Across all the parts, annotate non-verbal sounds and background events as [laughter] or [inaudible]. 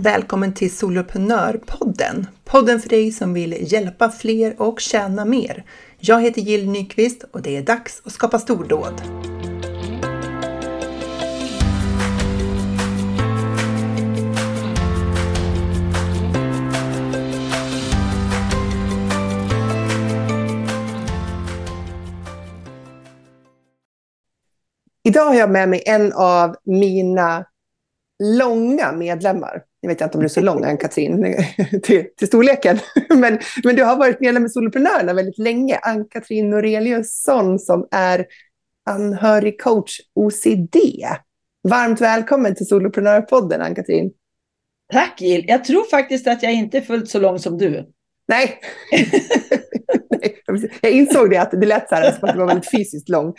Välkommen till Soloprenörpodden. Podden för dig som vill hjälpa fler och tjäna mer. Jag heter Jill Nyqvist och det är dags att skapa stordåd. Idag har jag med mig en av mina långa medlemmar. Jag vet inte om du är så lång, Ann-Katrin, [laughs] till, till storleken. [laughs] Men, men du har varit medlem i Soloprenörerna väldigt länge. Ann-Katrin Noreliusson som är anhörig coach OCD. Varmt välkommen till Soloprenörpodden, Ann-Katrin. Tack Jill. Jag tror faktiskt att jag inte är fullt så lång som du. Nej. [laughs] jag insåg det, att det lät så här, som att du var väldigt fysiskt lång.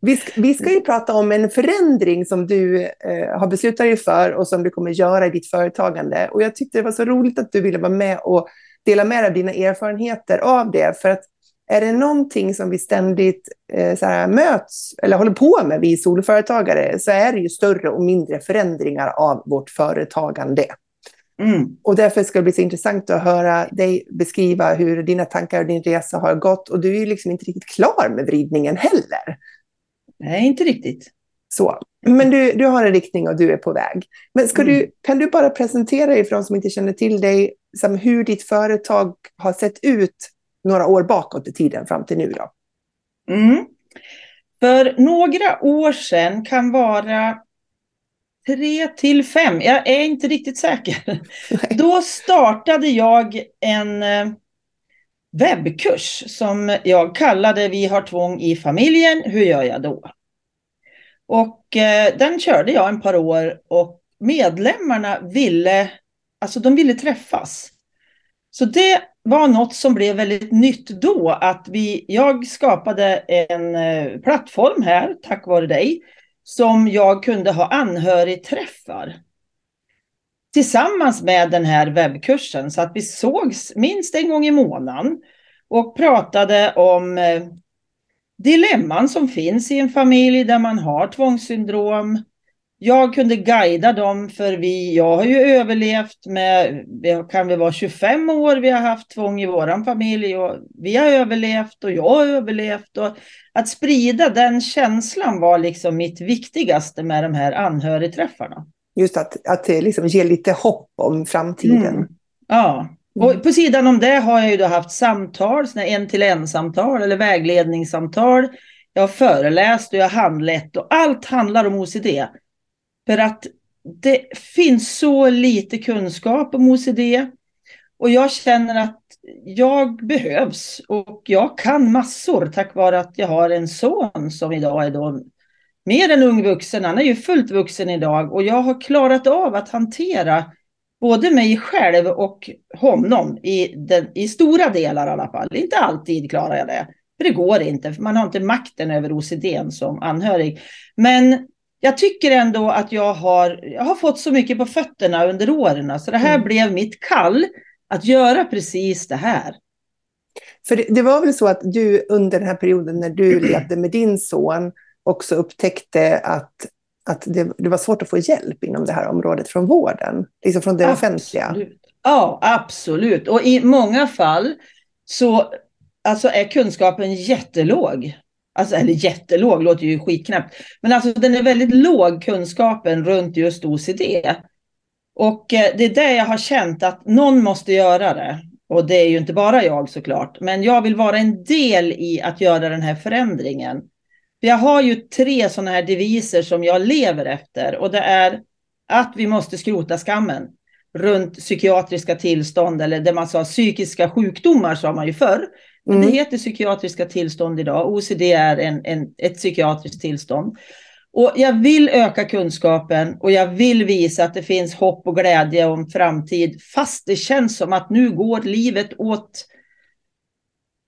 Vi ska, vi ska ju prata om en förändring som du eh, har beslutat dig för och som du kommer göra i ditt företagande. Och jag tyckte det var så roligt att du ville vara med och dela med dig av dina erfarenheter av det. För att är det någonting som vi ständigt eh, så här, möts eller håller på med, vi soloföretagare, så är det ju större och mindre förändringar av vårt företagande. Mm. Och därför ska det bli så intressant att höra dig beskriva hur dina tankar och din resa har gått. Och du är ju liksom inte riktigt klar med vridningen heller. Nej, inte riktigt. Så. Men du, du har en riktning och du är på väg. Men ska mm. du, kan du bara presentera dig för de som inte känner till dig, som hur ditt företag har sett ut några år bakåt i tiden fram till nu? Då? Mm. För några år sedan kan vara tre till fem, jag är inte riktigt säker. [laughs] Då startade jag en eh, webbkurs som jag kallade Vi har tvång i familjen, hur gör jag då? Och eh, den körde jag en par år och medlemmarna ville, alltså de ville träffas. Så det var något som blev väldigt nytt då, att vi, jag skapade en eh, plattform här, tack vare dig, som jag kunde ha anhörigträffar tillsammans med den här webbkursen så att vi sågs minst en gång i månaden och pratade om eh, dilemman som finns i en familj där man har tvångssyndrom. Jag kunde guida dem för vi, jag har ju överlevt med, kan vi vara 25 år vi har haft tvång i våran familj och vi har överlevt och jag har överlevt. Och att sprida den känslan var liksom mitt viktigaste med de här anhörigträffarna. Just att, att liksom ge lite hopp om framtiden. Mm. Ja, och mm. på sidan om det har jag ju då haft samtal, en till en samtal eller vägledningssamtal. Jag har föreläst och jag har handlett och allt handlar om OCD. För att det finns så lite kunskap om OCD. Och jag känner att jag behövs och jag kan massor tack vare att jag har en son som idag är då mer än ung vuxen. Han är ju fullt vuxen idag och jag har klarat av att hantera både mig själv och honom i, den, i stora delar i alla fall. Inte alltid klarar jag det. För det går inte, för man har inte makten över OCD som anhörig. Men jag tycker ändå att jag har, jag har fått så mycket på fötterna under åren. Så det här mm. blev mitt kall att göra precis det här. För det, det, var väl så att du under den här perioden när du [clears throat] levde med din son också upptäckte att att det, det, var svårt att få hjälp inom det här området från vården, liksom från det absolut. offentliga. Ja, absolut. Och i många fall så alltså, är kunskapen jättelåg. Alltså, eller jättelåg låter ju skitknäppt. Men alltså den är väldigt låg kunskapen runt just OCD. Och eh, det är det jag har känt att någon måste göra det. Och det är ju inte bara jag såklart. Men jag vill vara en del i att göra den här förändringen. Jag har ju tre sådana här deviser som jag lever efter och det är att vi måste skrota skammen runt psykiatriska tillstånd eller det man sa psykiska sjukdomar sa man ju förr. Men mm. det heter psykiatriska tillstånd idag. OCD är en, en, ett psykiatriskt tillstånd. Och jag vill öka kunskapen och jag vill visa att det finns hopp och glädje om framtid. Fast det känns som att nu går livet åt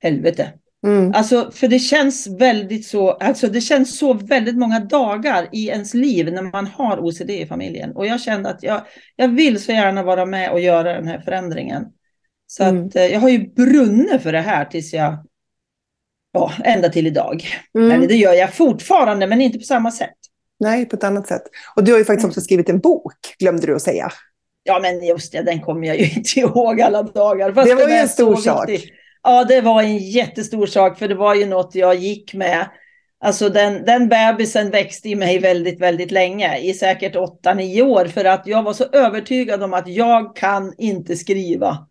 helvete. Mm. Alltså, för det känns väldigt så, alltså det känns så väldigt många dagar i ens liv när man har OCD i familjen. Och jag kände att jag, jag vill så gärna vara med och göra den här förändringen. Så mm. att eh, jag har ju brunnit för det här tills jag, ja, ända till idag. Mm. Eller det gör jag fortfarande, men inte på samma sätt. Nej, på ett annat sätt. Och du har ju faktiskt mm. också skrivit en bok, glömde du att säga. Ja, men just det, den kommer jag ju [laughs] inte ihåg alla dagar. Fast det var ju en stor sak. Viktig. Ja, det var en jättestor sak, för det var ju något jag gick med. Alltså den, den bebisen växte i mig väldigt, väldigt länge, i säkert 8-9 år, för att jag var så övertygad om att jag kan inte skriva.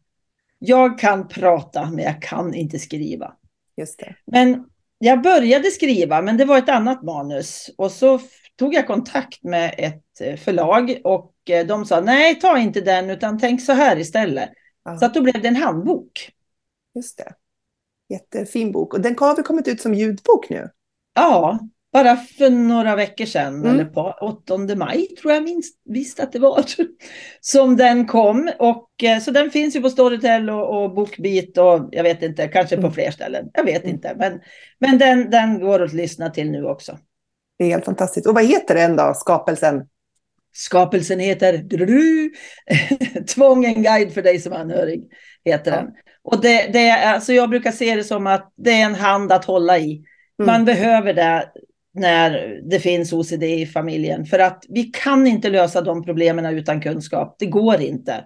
Jag kan prata, men jag kan inte skriva. Just det. Men jag började skriva, men det var ett annat manus. Och så tog jag kontakt med ett eh, förlag och eh, de sa nej, ta inte den, utan tänk så här istället. Ja. Så att då blev det en handbok. Just det. Jättefin bok. Och den har väl kommit ut som ljudbok nu? Ja, bara för några veckor sedan, mm. eller på 8 maj tror jag minst visst att det var, [laughs] som den kom. Och, eh, så den finns ju på Storytel och, och Bookbeat och jag vet inte, kanske på mm. fler ställen. Jag vet mm. inte, men, men den, den går att lyssna till nu också. Det är helt fantastiskt. Och vad heter den då, skapelsen? Skapelsen heter du, [laughs] Tvång en guide för dig som anhörig. heter ja. den. Och det, det alltså jag brukar se det som att det är en hand att hålla i. Man mm. behöver det när det finns OCD i familjen. För att vi kan inte lösa de problemen utan kunskap. Det går inte.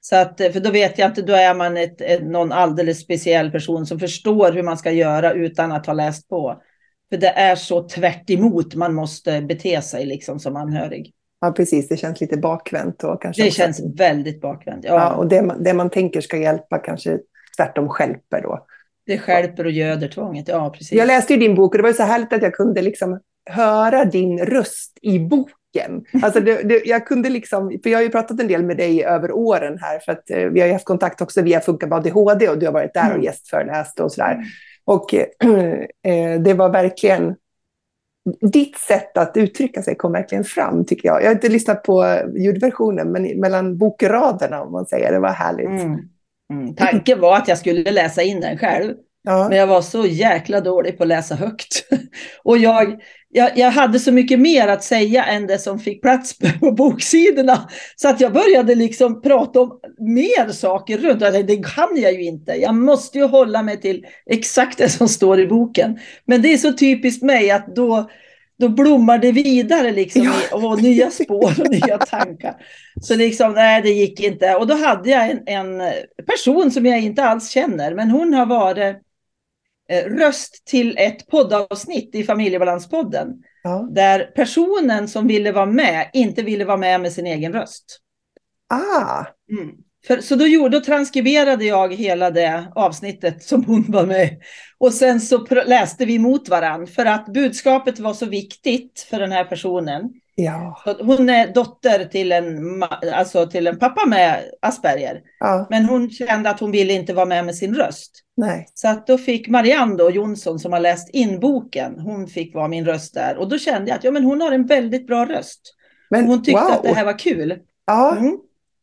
Så att, för då vet jag inte, då är man ett, någon alldeles speciell person som förstår hur man ska göra utan att ha läst på. För det är så tvärt man måste bete sig liksom som anhörig. Ja, precis. Det känns lite bakvänt. Och kanske det känns väldigt bakvänt. Ja. ja och det man, det man tänker ska hjälpa kanske tvärtom skälper då. Det skälper och göder tvånget, ja precis. Jag läste ju din bok och det var så härligt att jag kunde liksom höra din röst i boken. Alltså det, det, jag kunde liksom, för jag har ju pratat en del med dig över åren här, för att eh, vi har ju haft kontakt också via Funka med ADHD och du har varit där och mm. gästföreläst och sådär. Mm. Och eh, det var verkligen, ditt sätt att uttrycka sig kom verkligen fram tycker jag. Jag har inte lyssnat på ljudversionen, men mellan bokraderna om man säger, det var härligt. Mm. Mm. [laughs] Tanken var att jag skulle läsa in den själv. Ja. Men jag var så jäkla dålig på att läsa högt. [laughs] och jag, jag, jag, hade så mycket mer att säga än det som fick plats [laughs] på boksidorna. Så att jag började liksom prata om mer saker runt. Det kan jag ju inte. Jag måste ju hålla mig till exakt det som står i boken. Men det är så typiskt mig att då, då blommar det vidare liksom ja. och nya spår och nya tankar. Så liksom, nej det gick inte. Och då hade jag en, en person som jag inte alls känner, men hon har varit eh, röst till ett poddavsnitt i Familjebalanspodden. Ja. Där personen som ville vara med inte ville vara med med sin egen röst. Ah. Mm. För, så då, gjorde, då transkriberade jag hela det avsnittet som hon var med. Och sen så läste vi mot varandra för att budskapet var så viktigt för den här personen. Ja. Hon är dotter till en, alltså till en pappa med Asperger. Ja. Men hon kände att hon ville inte vara med med sin röst. Nej. Så att då fick Marianne då, Jonsson som har läst in boken, hon fick vara min röst där. Och då kände jag att ja, men hon har en väldigt bra röst. Men, hon tyckte wow. att det här var kul. Ja. Mm.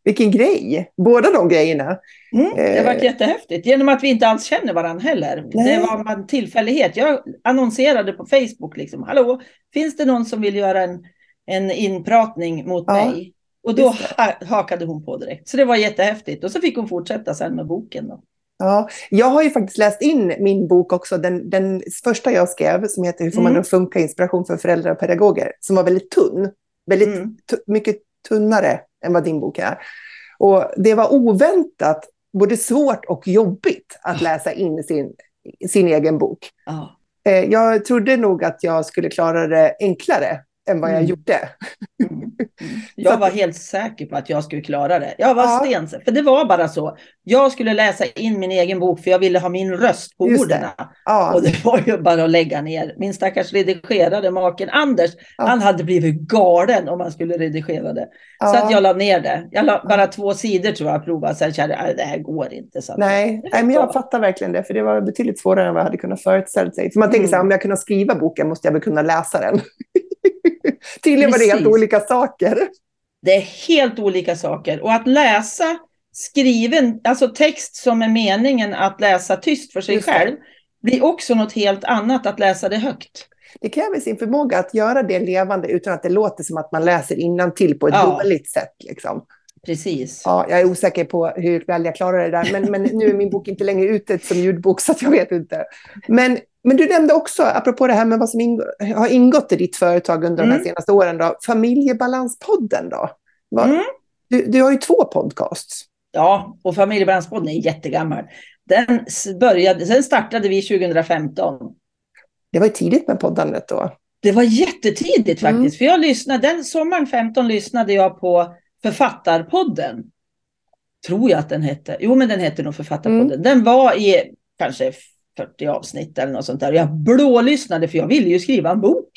Vilken grej, båda de grejerna. Mm, det var eh. jättehäftigt, genom att vi inte alls känner varandra heller. Nej. Det var en tillfällighet. Jag annonserade på Facebook, liksom, hallå, finns det någon som vill göra en, en inpratning mot ja, mig? Och då ha, hakade hon på direkt. Så det var jättehäftigt. Och så fick hon fortsätta sen med boken. Då. Ja, jag har ju faktiskt läst in min bok också, den, den första jag skrev, som heter Hur får man mm. att funka? Inspiration för föräldrar och pedagoger, som var väldigt tunn. Väldigt mm. mycket tunnare än vad din bok är. Och det var oväntat både svårt och jobbigt att läsa in sin, sin egen bok. Eh, jag trodde nog att jag skulle klara det enklare än vad jag mm. gjorde. Mm. [laughs] Mm. Jag var helt säker på att jag skulle klara det. Jag var ja. stensäker, för det var bara så. Jag skulle läsa in min egen bok för jag ville ha min röst på Just orden. Ja. Och det var ju bara att lägga ner. Min stackars redigerade maken Anders, ja. han hade blivit galen om han skulle redigera det. Så att jag la ner det. Jag la bara två sidor tror jag provade, sen kände jag att det här går inte. Så Nej, Nej men jag fattar verkligen det, för det var betydligt svårare än vad jag hade kunnat föreställa sig. För man tänker mm. så här, om jag kunde skriva boken måste jag väl kunna läsa den. [laughs] Tydligen var det helt olika saker. Det är helt olika saker. Och att läsa skriven, alltså text som är meningen att läsa tyst för sig själv, blir också något helt annat att läsa det högt. Det kräver sin förmåga att göra det levande utan att det låter som att man läser till på ett ja. dåligt sätt. Liksom. Precis. Ja, jag är osäker på hur väl jag klarar det där, men, men nu är min bok inte längre ute som ljudbok, så jag vet inte. Men men du nämnde också, apropå det här med vad som ingå, har ingått i ditt företag under mm. de mm. senaste åren, då, familjebalanspodden då? Vad... Mm. Du, du har ju två podcasts. Ja, och Familjebalanspodden är jättegammal. Den, började, sen startade vi 2015. Det var ju tidigt med poddandet då. Det var jättetidigt faktiskt. Mm. För jag lyssnade, den sommaren 15 lyssnade jag på Författarpodden. Tror jag att den hette. Jo, men den hette nog Författarpodden. Mm. Den var i kanske 40 avsnitt eller något sånt där. Jag blålyssnade för jag ville ju skriva en bok.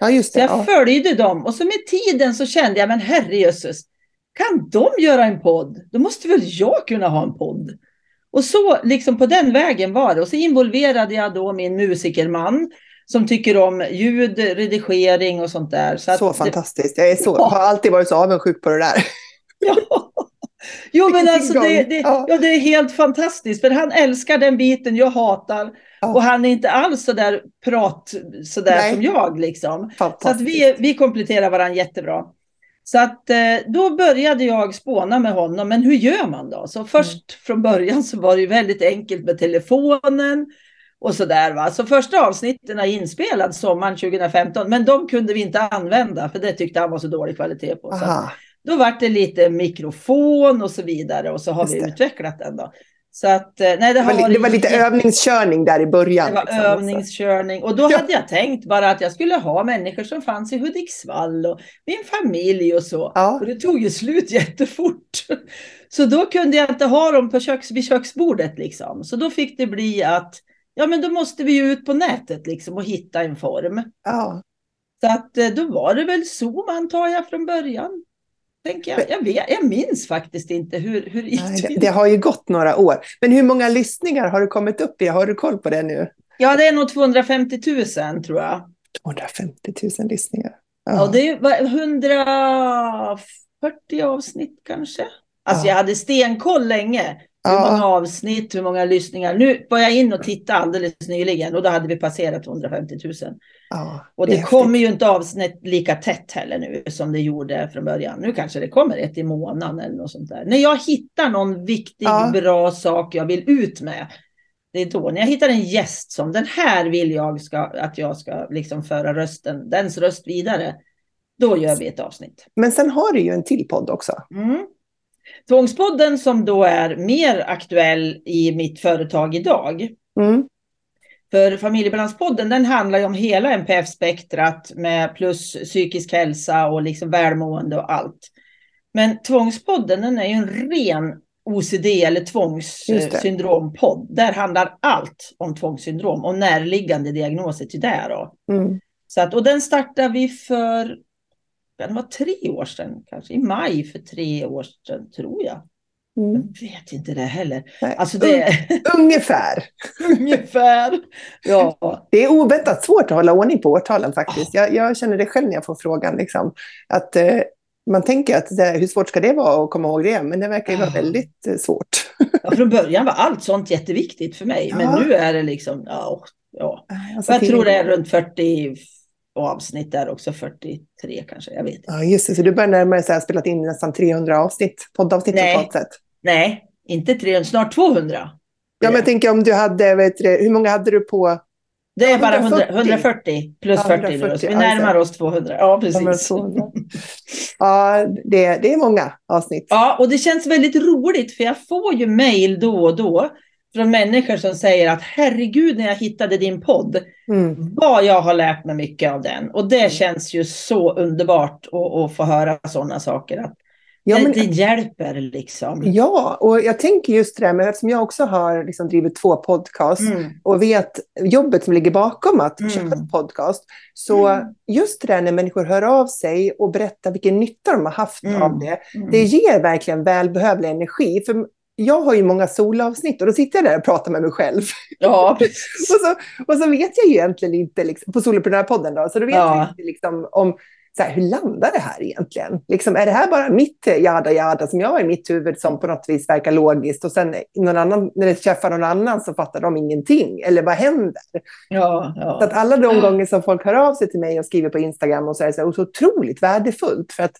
Ja, just det. Så jag ja. följde dem och så med tiden så kände jag, men herrejösses, kan de göra en podd? Då måste väl jag kunna ha en podd? Och så liksom på den vägen var det. Och så involverade jag då min musikerman som tycker om ljud, redigering och sånt där. Så, så fantastiskt. Jag är så, ja. har alltid varit så avundsjuk på det där. [laughs] Ja. Jo, men alltså det, det, ja. ja. det är helt fantastiskt. För han älskar den biten jag hatar. Ja. Och han är inte alls så där prat så där som jag. Liksom. Så att vi, vi kompletterar varandra jättebra. Så att eh, då började jag spåna med honom. Men hur gör man då? Så först mm. från början så var det ju väldigt enkelt med telefonen och så där. Va? Så första avsnitten är inspelad sommaren 2015, men de kunde vi inte använda för det tyckte han var så dålig kvalitet på. Så då var det lite mikrofon och så vidare och så har vi utvecklat den. Då. Så att, eh, nej, det, det, var, det var lite övningskörning där i början. Det var liksom, övningskörning och då ja. hade jag tänkt bara att jag skulle ha människor som fanns i Hudiksvall och min familj och så. Ja. Och det tog ju slut [laughs] jättefort. Så då kunde jag inte ha dem på köks, vid köksbordet liksom. Så då fick det bli att ja, men då måste vi ju ut på nätet liksom och hitta en form. Ja. Så att eh, då var det väl Zoom antar jag från början tänker jag. Jag, vet, jag minns faktiskt inte hur, hur Nej, det, det har ju gått några år. Men hur många lyssningar har du kommit upp i? Har du koll på det nu? Ja, det är nog 250 000 tror jag. 250 000 lyssningar. Ja, ja det var 140 avsnitt kanske. Alltså ja. jag hade stenkoll länge. Hur ja. många avsnitt, hur många lyssningar. Nu var jag in och tittade alldeles nyligen och då hade vi passerat 250 000. Ja, och det, det kommer ju inte avsnitt lika tätt heller nu som det gjorde från början. Nu kanske det kommer ett i månaden eller något sånt där. När jag hittar någon viktig, ja. bra sak jag vill ut med. Det är då, när jag hittar en gäst som den här vill jag ska, att jag ska liksom föra rösten, dens röst vidare. Då gör vi ett avsnitt. Men sen har du ju en till podd också. Mm. Tvångspodden som då är mer aktuell i mitt företag idag. Mm. För familjebalanspodden den handlar ju om hela NPF-spektrat med plus psykisk hälsa och liksom välmående och allt. Men tvångspodden den är ju en ren OCD eller tvångssyndrompodd. Där handlar allt om tvångssyndrom och närliggande diagnoser till det. Då. Mm. Så att, och den startar vi för det var tre år sedan, kanske i maj för tre år sedan, tror jag. Mm. Jag vet inte det heller. Alltså det... [laughs] Ungefär. Ungefär. Ja. Det är oväntat svårt att hålla ordning på årtalen faktiskt. Jag, jag känner det själv när jag får frågan. Liksom, att eh, Man tänker att det, hur svårt ska det vara att komma ihåg det? Men det verkar ju vara väldigt eh, svårt. Ja, från början var allt sånt jätteviktigt för mig. Men nu är det liksom, ja, ja. Alltså, jag tror det är runt 40 och avsnitt där också, 43 kanske, jag vet Ja, just det, så du börjar närma dig att ha spelat in nästan 300 avsnitt, poddavsnitt Nej. totalt sett. Nej, inte 300, snart 200. Ja, men jag tänker om du hade, vet du, hur många hade du på? Det är bara 140, 140 plus 40 140, nu, så vi närmar oss 200. Ja, precis. Ja, det, det är många avsnitt. Ja, och det känns väldigt roligt, för jag får ju mejl då och då från människor som säger att herregud när jag hittade din podd, mm. vad jag har lärt mig mycket av den. Och det mm. känns ju så underbart att, att få höra sådana saker. Att ja, men, det, hjälper liksom. Ja, och jag tänker just det där, men eftersom jag också har liksom drivit två podcast mm. och vet jobbet som ligger bakom att mm. köra en podcast, så mm. just det där när människor hör av sig och berättar vilken nytta de har haft av mm. det, mm. det ger verkligen välbehövlig energi. För jag har ju många solavsnitt och då sitter jag där och pratar med mig själv. Ja, [laughs] och, så, och så vet jag ju egentligen inte, liksom, på Soloprenörpodden då, så då vet ja. jag inte liksom, om så här, hur landar det här egentligen? Liksom, är det här bara mitt jada jada som jag har i mitt huvud som på något vis verkar logiskt och sen någon annan, när det träffar någon annan så fattar de ingenting? Eller vad händer? Ja, ja. Så att alla de gånger som folk hör av sig till mig och skriver på Instagram och så är det så, här, så otroligt värdefullt för att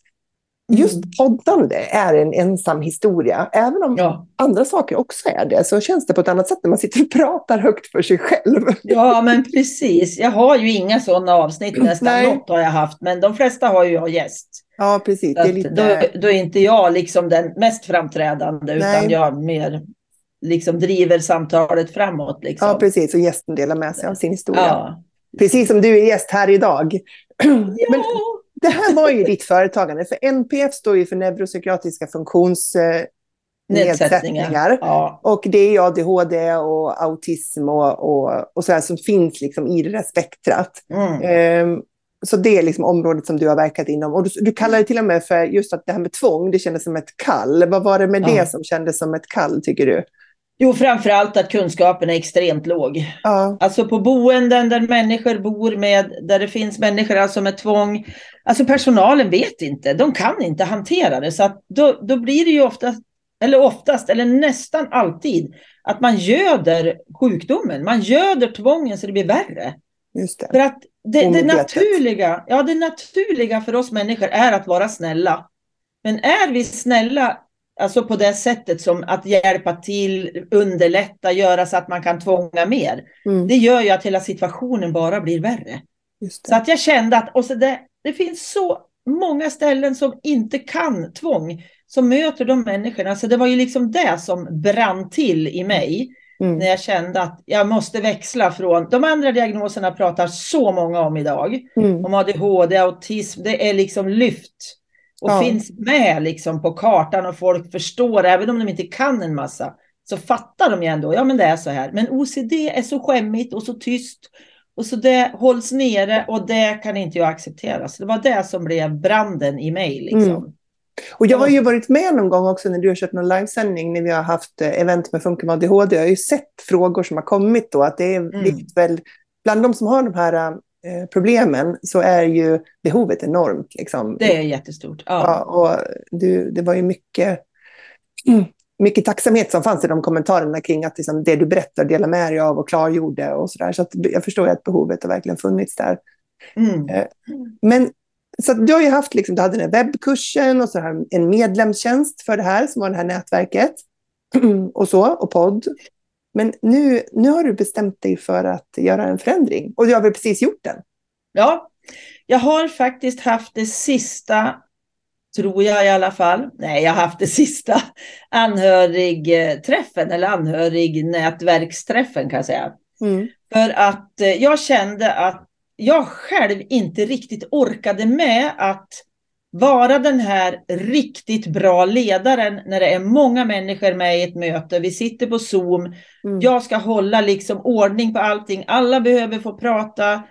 just poddande är en ensam historia. Även om Ja. andra saker också är det, så känns det på ett annat sätt när man sitter och pratar högt för sig själv. ja, men precis. Jag har ju inga sådana avsnitt [clears throat] nästan. Nej. Något har jag haft, men de flesta har ju jag gäst. Ja, precis. Det är lite... då, då är inte jag liksom den mest framträdande, utan Nej. jag mer liksom driver samtalet framåt. Liksom. Ja, precis. Och gästen delar med sig av sin historia. Ja. Precis som du är gäst här idag. [clears throat] Men Ja. Det här var ju ditt företagande. För NPF står ju för neuropsykiatriska funktionsnedsättningar. Nedsättningar. Ja. Och det är ju ADHD och autism och, och, och så här som finns liksom i det där spektrat. Mm. Ehm, så det är liksom området som du har verkat inom. Och du, du kallar det till och med för just att det här med tvång, det kändes som ett kall. Vad var det med Ja. det som kändes som ett kall, tycker du? Jo, framför allt att kunskapen är extremt låg. Ja, Alltså på boenden där människor bor med, där det finns människor alltså med tvång. Alltså personalen vet inte, de kan inte hantera det. Så att då, då blir det ju oftast, eller oftast, eller nästan alltid, att man göder sjukdomen. Man göder tvången så det blir värre. just det. För att det, det, naturliga, ja, det naturliga för oss människor är att vara snälla. Men är vi snälla alltså på det sättet som att hjälpa till, underlätta, göra så att man kan tvånga mer. Mm, Det gör ju att hela situationen bara blir värre. Så att jag kände att och så det, det finns så många ställen som inte kan tvång, som möter de människorna. Så det var ju liksom det som brann till i mig Mm, när jag kände att jag måste växla från de andra diagnoserna pratar så många om idag. mm, Om ADHD, autism, det är liksom lyft och Ja. finns med liksom på kartan och folk förstår, även om de inte kan en massa, så fattar de ju ändå, ja men det är så här. Men OCD är så skämmigt och så tyst och så det hålls nere och det kan inte jag acceptera. Så det var det som blev branden i mig liksom. Mm. Och jag har ju varit med någon gång också när du har kört någon livesändning när vi har haft eh, event med Funka med ADHD. Jag har ju sett frågor som har kommit då, att det är Mm. väl, bland de som har de här eh, problemen så är ju behovet enormt. Liksom. Det är jättestort. Ja. Ja, och du, det var ju mycket, mycket tacksamhet som fanns i de kommentarerna kring att liksom, det du berättar, dela med dig av och klargjorde och sådär. Så att jag förstår att behovet har verkligen funnits där. Mm. Men så du har ju haft, liksom, du hade den här webbkursen och så här en medlemstjänst för det här som var det här nätverket [clears throat] och så, och podd. Men nu, nu har du bestämt dig för att göra en förändring och du har väl precis gjort den? Ja, jag har faktiskt haft det sista, tror jag i alla fall. Nej, jag har haft det [laughs] sista anhörigträffen eller anhörignätverksträffen kan jag säga. Mm. För att eh, jag kände att jag själv inte riktigt orkade med att vara den här riktigt bra ledaren när det är många människor med i ett möte. Vi sitter på Zoom. Mm. Jag ska hålla liksom ordning på allting. Alla behöver få prata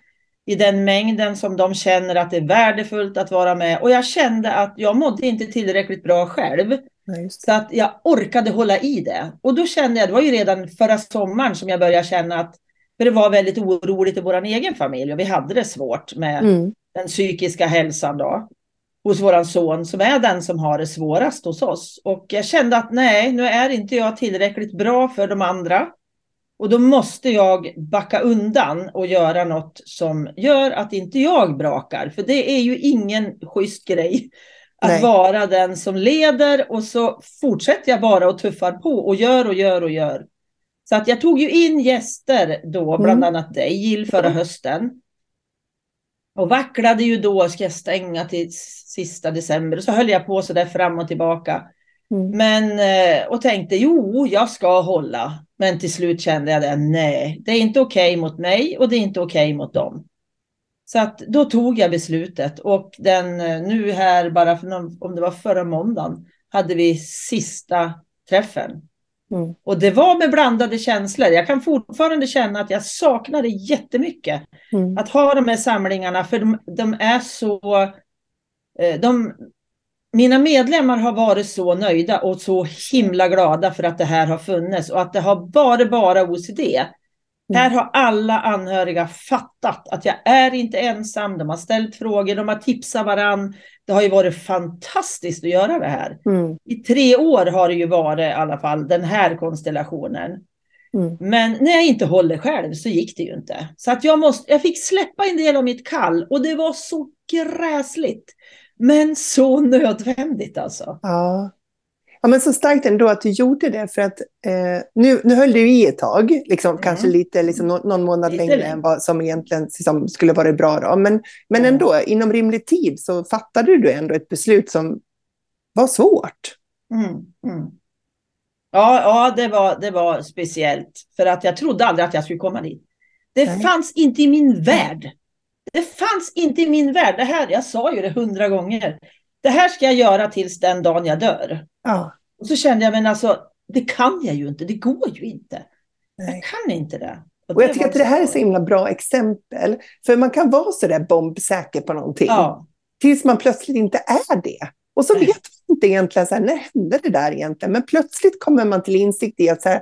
i den mängden som de känner att det är värdefullt att vara med. Och jag kände att jag mådde inte tillräckligt bra själv. Det. Så att jag orkade hålla i det. Och då kände jag, det var ju redan förra sommaren som jag började känna att för det var väldigt oroligt i vår egen familj och vi hade det svårt med Mm. den psykiska hälsan då. Hos våran son som är den som har det svårast hos oss. Och jag kände att nej, nu är inte jag tillräckligt bra för de andra. Och då måste jag backa undan och göra något som gör att inte jag brakar. För det är ju ingen schysst grej. Att Nej. vara den som leder och så fortsätter jag bara och tuffar på och gör och gör och gör. Så att jag tog ju in gäster då, bland Mm. annat dig Jill förra hösten. Och vacklade ju då, ska jag stänga till sista december? Och så höll jag på så där fram och tillbaka. Mm. Men, eh, och tänkte, jo, jag ska hålla. Men till slut kände jag det, nej, det är inte okej mot mig och det är inte okej mot dem. Så att då tog jag beslutet och den eh, nu här, bara för någon, om det var förra måndagen, hade vi sista träffen. Mm. Och det var med blandade känslor. Jag kan fortfarande känna att jag saknar det jättemycket. Mm. Att ha de här samlingarna, för de, de är så... eh, De, mina medlemmar har varit så nöjda och så himla glada för att det här har funnits och att det har varit bara OCD. Här har alla anhöriga fattat att jag är inte ensam. De har ställt frågor, de har tipsat varann. Det har ju varit fantastiskt att göra det här. Mm. I tre år har det ju varit i alla fall den här konstellationen. Mm. Men när jag inte håller själv så gick det ju inte. Så att jag, måste, jag fick släppa en del av mitt kall och det var så gräsligt. Men så nödvändigt alltså. Ja. Ja, men så starkt ändå att du gjorde det för att eh, nu, nu höll du i ett tag, liksom, mm. kanske lite, liksom, någon, någon månad lite längre än vad som egentligen liksom, skulle vara bra. Då. Men, men mm. ändå, inom rimlig tid så fattade du ändå ett beslut som var svårt. Mm. Mm. Ja, ja det, var, det var speciellt. För att jag trodde aldrig att jag skulle komma dit. Det Nej. fanns inte i min värld. Det fanns inte i min värld. Det här, jag sa ju det hundra gånger. Det här ska jag göra tills den dagen jag dör. Ja. Och så kände jag, men alltså, det kan jag ju inte. Det går ju inte. Nej. Jag kan inte det. Och, och jag tycker att det här är så himla bra exempel. För man kan vara så där bombsäker på någonting. Ja. Tills man plötsligt inte är det. Och så vet man inte egentligen, så här, när hände det där egentligen? Men plötsligt kommer man till insikt i att så här,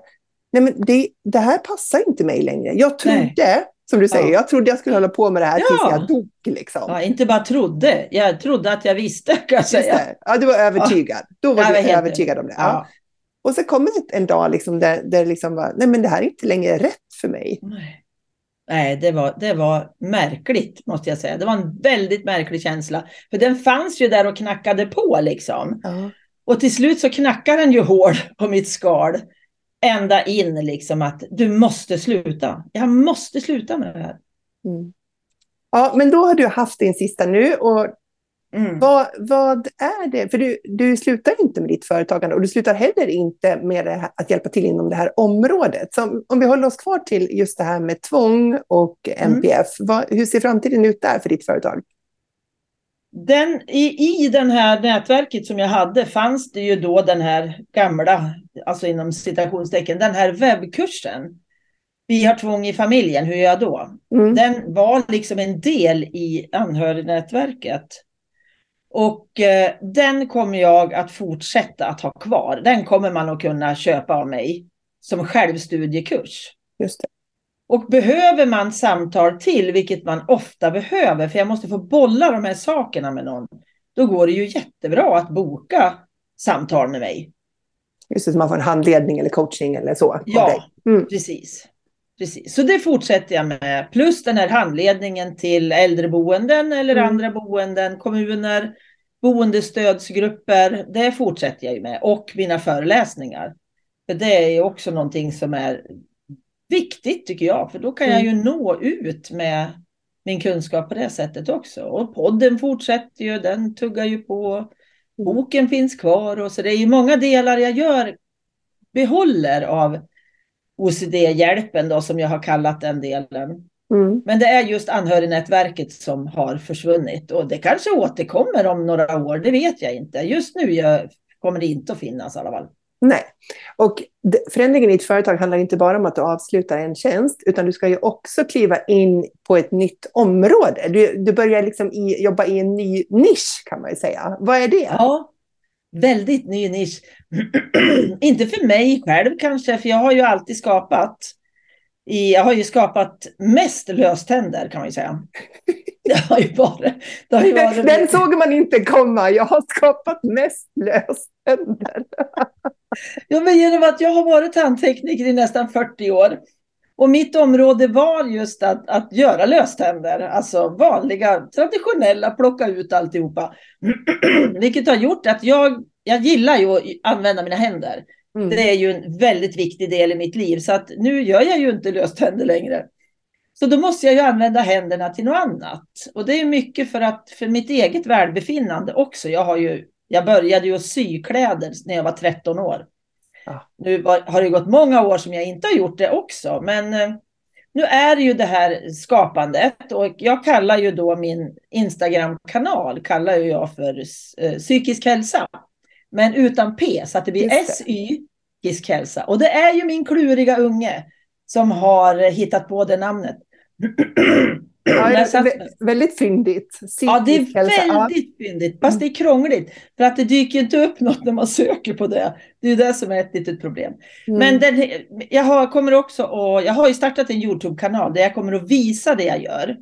Nej, men det, det här passar inte mig längre. Jag trodde, Nej. Som du säger, ja. jag trodde jag skulle hålla på med det här ja. tills jag dog. Liksom. Ja, inte bara trodde, jag trodde att jag visste, kan jag säga. Ja, du var övertygad. Då var jag du övertygad om det. Ja. Och så kommer det en dag liksom där, där liksom var, nej men det här är inte längre rätt för mig. Nej. Nej, det var, det var märkligt måste jag säga. Det var en väldigt märklig känsla. För den fanns ju där och knackade på liksom. Ja. Och till slut så knackar den ju hård på mitt skal. Ända in liksom att du måste sluta. Jag måste sluta med det här. Mm. Ja, men då har du haft din sista nu. Och mm. vad, vad är det? För du, du slutar inte med ditt företagande och du slutar heller inte med här, att hjälpa till inom det här området. Så om vi håller oss kvar till just det här med tvång och MPF. Mm. Vad, hur ser framtiden ut där för ditt företag? Den, i, I det här nätverket som jag hade fanns det ju då den här gamla, alltså inom citationstecken, den här webbkursen. Vi har tvång i familjen, hur gör jag då? Mm. Den var liksom en del i anhörignätverket. Och eh, den kommer jag att fortsätta att ha kvar. Den kommer man att kunna köpa av mig som självstudiekurs. Just det. Och behöver man samtal till, vilket man ofta behöver, för jag måste få bolla de här sakerna med någon, då går det ju jättebra att boka samtal med mig. Just det, så man får en handledning eller coaching eller så. Ja, mm. precis. precis. Så det fortsätter jag med. Plus den här handledningen till äldreboenden eller mm. andra boenden, kommuner, boendestödsgrupper. Det fortsätter jag med. Och mina föreläsningar. För det är också någonting som är viktigt tycker jag, för då kan jag ju mm. nå ut med min kunskap på det sättet också. Och podden fortsätter ju, den tuggar ju på. Mm. Boken finns kvar och så det är ju många delar jag gör, behåller av OCD-hjälpen då som jag har kallat den delen. Mm. Men det är just anhörignätverket som har försvunnit och det kanske återkommer om några år, det vet jag inte. Just nu kommer det inte att finnas i alla fall. Nej, och förändringen i ett företag handlar inte bara om att du avslutar en tjänst, utan du ska ju också kliva in på ett nytt område. Du, du börjar liksom i, jobba i en ny nisch kan man ju säga. Vad är det? Ja, väldigt ny nisch. [clears throat] inte för mig själv kanske, för jag har ju alltid skapat i, jag har ju skapat mest löständer kan man ju säga. [laughs] Det har ju varit, det har ju varit Den såg man inte komma. Jag har skapat mest löständer. [laughs] ja, men genom att jag har varit tandtekniker i nästan 40 år. Och mitt område var just att, att göra löständer, alltså vanliga, traditionella, plocka ut alltihopa. [clears throat] Vilket har gjort att jag, jag gillar ju att använda mina händer. Mm. Det är ju en väldigt viktig del i mitt liv. Så att nu gör jag ju inte löständer längre. Så då måste jag ju använda händerna till något annat. Och det är mycket för att för mitt eget välbefinnande också. Jag, har ju, jag började ju sy kläder när jag var 13 år. Ja. Nu har det gått många år som jag inte har gjort det också. Men eh, nu är det ju det här skapandet och jag kallar ju då min Instagram-kanal kallar jag för eh, psykisk hälsa. Men utan P så att det blir SY, psykisk hälsa. Och det är ju min kluriga unge som har hittat på det namnet. [clears throat] Ja, väldigt fyndigt. Psykisk ja, det är väldigt ja. fyndigt. Fast det är krångligt. För att det dyker inte upp något när man [laughs] söker på det. Det är det som är ett litet problem. Mm. Men den, jag, har, kommer också och, jag har ju startat en YouTube-kanal där jag kommer att visa det jag gör.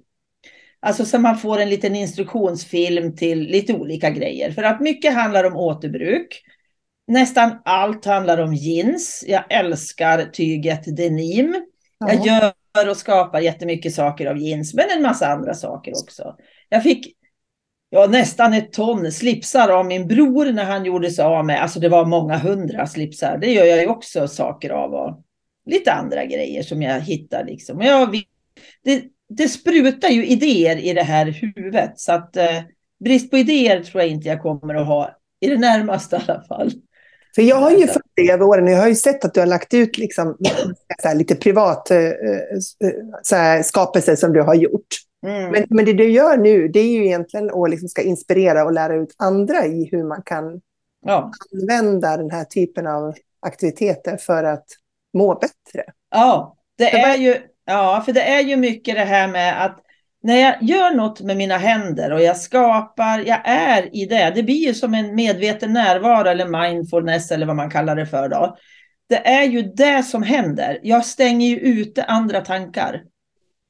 Alltså så man får en liten instruktionsfilm till lite olika grejer. För att mycket handlar om återbruk. Nästan allt handlar om jeans. Jag älskar tyget denim. Ja. Jag gör och skapar jättemycket saker av jeans, men en massa andra saker också. Jag fick ja, nästan ett ton slipsar av min bror när han gjorde sig av med. Alltså det var många hundra slipsar. Det gör jag ju också saker av. Och lite andra grejer som jag hittar liksom. Och jag, det, det sprutar ju idéer i det här huvudet. Så att eh, brist på idéer tror jag inte jag kommer att ha i det närmaste i alla fall. För jag har ju följt dig över åren. Jag har ju sett att du har lagt ut liksom, [clears throat] här, lite privat äh, så här, skapelse som du har gjort. Mm. Men, men det du gör nu, det är ju egentligen att liksom ska inspirera och lära ut andra i hur man kan ja. använda den här typen av aktiviteter för att må bättre. Ja, det är ju, ja, för det är ju mycket det här med att när jag gör något med mina händer och jag skapar, jag är i det. Det blir ju som en medveten närvaro eller mindfulness eller vad man kallar det för då. Det är ju det som händer. Jag stänger ju ute andra tankar.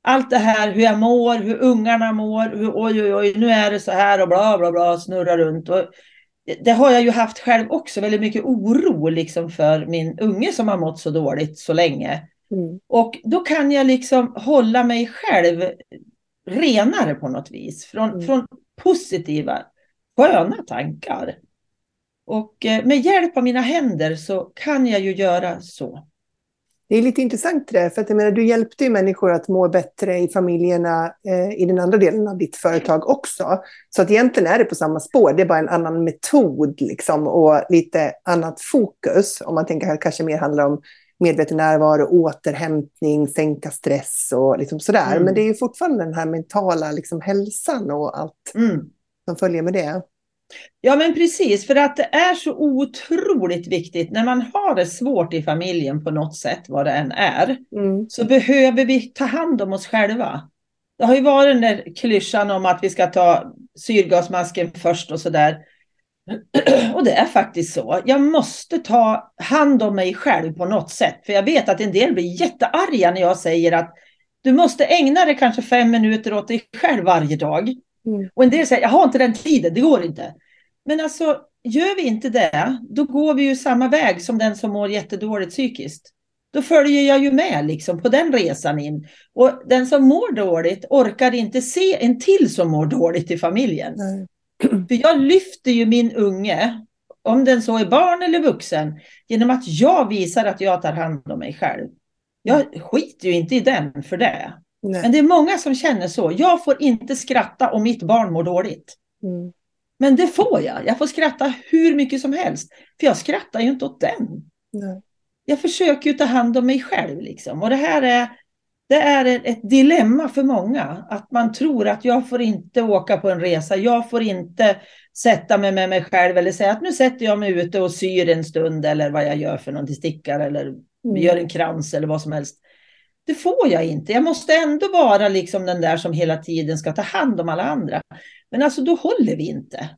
Allt det här hur jag mår, hur ungarna mår, hur oj oj oj, nu är det så här och bla bla bla, snurrar runt. Och det har jag ju haft själv också, väldigt mycket oro liksom för min unge som har mått så dåligt så länge. Mm. Och då kan jag liksom hålla mig själv renare på något vis. Från, mm. från positiva, sköna tankar. Och eh, med hjälp av mina händer så kan jag ju göra så. Det är lite intressant det, för att jag menar, du hjälpte ju människor att må bättre i familjerna eh, i den andra delen av ditt företag också. Så att egentligen är det på samma spår, det är bara en annan metod liksom, och lite annat fokus. Om man tänker att det kanske mer handlar om medveten närvaro, återhämtning, sänka stress och liksom sådär. Mm. Men det är ju fortfarande den här mentala liksom, hälsan och allt mm. som följer med det. Ja, men precis, för att det är så otroligt viktigt när man har det svårt i familjen på något sätt, vad det än är, mm. så behöver vi ta hand om oss själva. Det har ju varit den där klyschan om att vi ska ta syrgasmasken först och sådär. [clears throat] Och det är faktiskt så. Jag måste ta hand om mig själv på något sätt. För jag vet att en del blir jättearga när jag säger att du måste ägna dig kanske fem minuter åt dig själv varje dag. Mm. Och en del säger, jag har inte den tiden, det går inte. Men alltså, gör vi inte det, då går vi ju samma väg som den som mår jättedåligt psykiskt. Då följer jag ju med liksom på den resan in. Och den som mår dåligt orkar inte se en till som mår dåligt i familjen. Nej. [clears throat] För jag lyfter ju min unge, om den så är barn eller vuxen, genom att jag visar att jag tar hand om mig själv. Jag skiter ju inte i den för det. Nej. Men det är många som känner så. Jag får inte skratta om mitt barn mår dåligt. Mm. Men det får jag. Jag får skratta hur mycket som helst. För jag skrattar ju inte åt den. Nej. Jag försöker ju ta hand om mig själv. Liksom. Och det här är det är ett dilemma för många. Att man tror att jag får inte åka på en resa. Jag får inte sätta mig med mig själv eller säga att nu sätter jag mig ute och syr en stund eller vad jag gör för någonting, stickar eller mm. gör en krans eller vad som helst. Det får jag inte. Jag måste ändå vara liksom den där som hela tiden ska ta hand om alla andra. Men alltså då håller vi inte.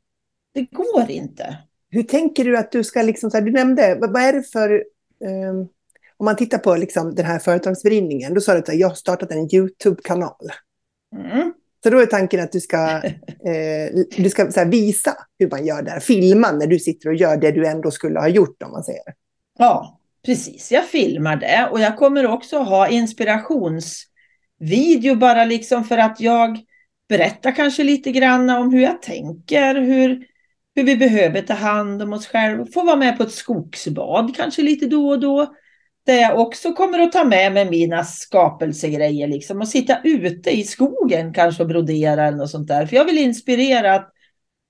Det går inte. Hur tänker du att du ska, liksom, du nämnde, vad är det för um om man tittar på liksom den här företagsvridningen, då sa du att jag har startat en YouTube-kanal. Mm. Så då är tanken att du ska, [laughs] eh, du ska här, visa hur man gör det här, filma när du sitter och gör det du ändå skulle ha gjort om man säger. Ja, precis. Jag filmar det och jag kommer också ha inspirationsvideo bara liksom för att jag berättar kanske lite grann om hur jag tänker, hur, hur vi behöver ta hand om oss själva, få vara med på ett skogsbad kanske lite då och då där jag också kommer att ta med mig mina skapelsegrejer liksom och sitta ute i skogen kanske och brodera eller något sånt där. För jag vill inspirera att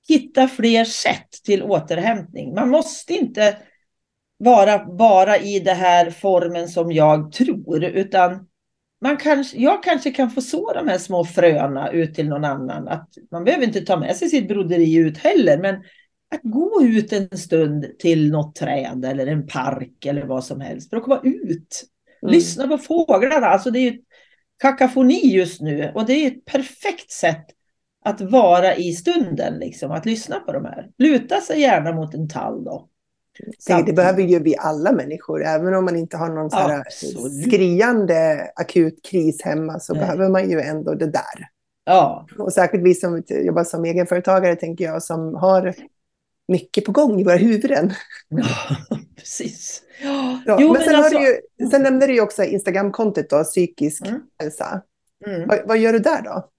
hitta fler sätt till återhämtning. Man måste inte vara bara i den här formen som jag tror, utan man kanske, jag kanske kan få så de här små fröna ut till någon annan. Att man behöver inte ta med sig sitt broderi ut heller, men att gå ut en stund till något träd eller en park eller vad som helst för att komma ut. Mm. Lyssna på fåglarna. Alltså det är ju kakafoni just nu och det är ett perfekt sätt att vara i stunden, liksom, att lyssna på de här. Luta sig gärna mot en tall då. Det, det behöver ju vi alla människor, även om man inte har någon så skriande akut kris hemma så Nej. behöver man ju ändå det där. Ja. Och särskilt vi som jobbar som egenföretagare, tänker jag, som har mycket på gång i våra huvuden. Ja, [laughs] precis. Ja, jo, men, sen, alltså... ju, sen nämnde du ju också Instagramkontot då, psykisk mm. hälsa. Mm. Vad, vad, gör du där då?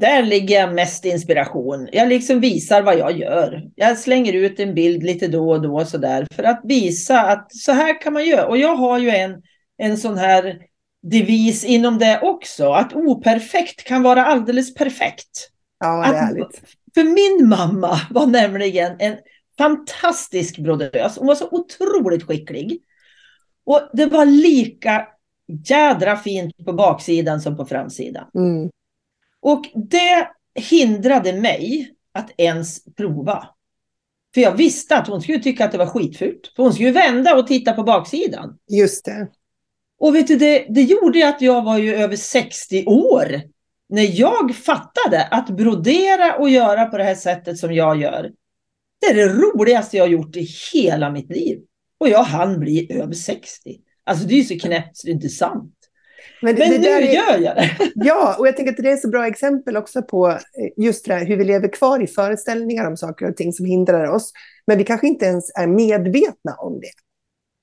där ligger jag mest inspiration. Jag liksom visar vad jag gör. Jag slänger ut en bild lite då och då sådär för att visa att så här kan man göra. Och jag har ju en, en sån här devis inom det också, att operfekt kan vara alldeles perfekt. Ja, det är härligt. För min mamma var nämligen en fantastisk brodös. Hon var så otroligt skicklig. Och det var lika jädra fint på baksidan som på framsidan. Mm. Och det hindrade mig att ens prova. För jag visste att hon skulle tycka att det var skitfult. För hon skulle vända och titta på baksidan. Just det. Och vet du, det, det gjorde att jag var ju över 60 år. När jag fattade att brodera och göra på det här sättet som jag gör. Det är det roligaste jag har gjort i hela mitt liv. Och jag hann bli över 60. Alltså det är ju så knäppt så det är inte sant. Men, Men nu är... gör jag det. [laughs] Ja, och jag tänker att det är så bra exempel också på eh, just det här hur vi lever kvar i föreställningar om saker och ting som hindrar oss. Men vi kanske inte ens är medvetna om det.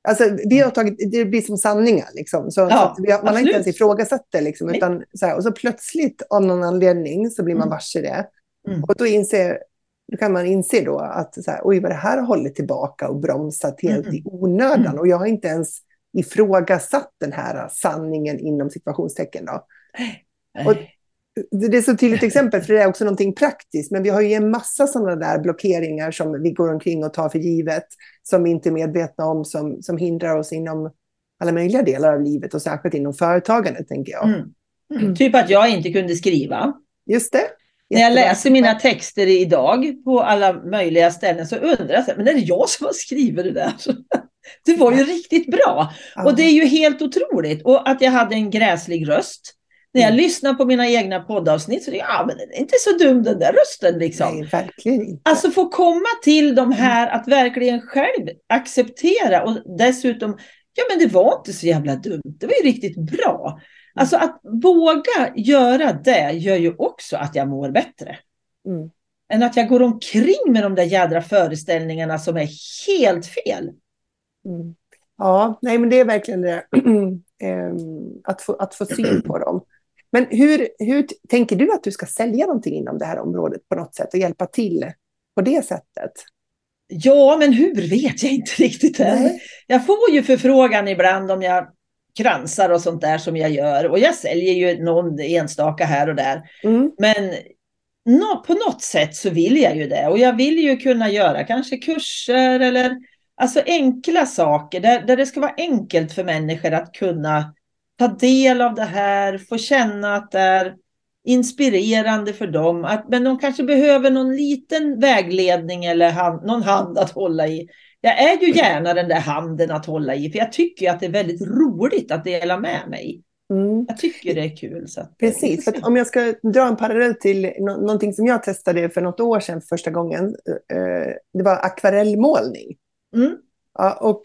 Alltså, vi har tagit, det blir som sanningar. Liksom. Så, ja, så har, man har inte ens ifrågasatt det. Liksom, utan, så här, och så plötsligt av någon anledning så blir man mm. varse det. Mm. Och då, inser, då kan man inse då att så här, oj, vad det här har hållit tillbaka och bromsat helt mm. i onödan. Mm. Och jag har inte ens ifrågasatt den här sanningen inom situationstecken. Då. Och det är så tydligt exempel, för det är också någonting praktiskt. Men vi har ju en massa sådana där blockeringar som vi går omkring och tar för givet, som vi inte är medvetna om, som, som hindrar oss inom alla möjliga delar av livet och särskilt inom företagandet, tänker jag. Mm. Mm. Typ att jag inte kunde skriva. Just det. När jag läser mina texter idag på alla möjliga ställen så undrar jag, men är det jag som har skrivit det där? [laughs] Det var ju riktigt bra. Och det är ju helt otroligt. Och att jag hade en gräslig röst. När jag mm. lyssnar på mina egna poddavsnitt så är det, ja, men det är inte så dum den där rösten. Liksom. Nej, verkligen inte. Alltså få komma till de här att verkligen själv acceptera och dessutom, ja men det var inte så jävla dumt. Det var ju riktigt bra. Alltså att våga göra det gör ju också att jag mår bättre. Mm. Än att jag går omkring med de där jädra föreställningarna som är helt fel. Mm. Ja, nej men det är verkligen det. [clears throat] Ehm, att, få, att få syn på dem. Men hur, hur tänker du att du ska sälja någonting inom det här området på något sätt och hjälpa till på det sättet? Ja, men hur vet jag inte [laughs] riktigt än. Jag får ju förfrågan ibland om jag kransar och sånt där som jag gör. Och jag säljer ju någon enstaka här och där. Mm. Men no, på något sätt så vill jag ju det. Och jag vill ju kunna göra kanske kurser eller alltså enkla saker. Där, där det ska vara enkelt för människor att kunna ta del av det här, få känna att det är inspirerande för dem. Att, men de kanske behöver någon liten vägledning eller hand, någon hand att hålla i. Jag är ju gärna den där handen att hålla i, för jag tycker att det är väldigt roligt att dela med mig. Mm. Jag tycker det är kul. Så att, Precis, för om jag ska dra en parallell till no någonting som jag testade för något år sedan första gången. Eh, det var akvarellmålning. Mm. Ja, och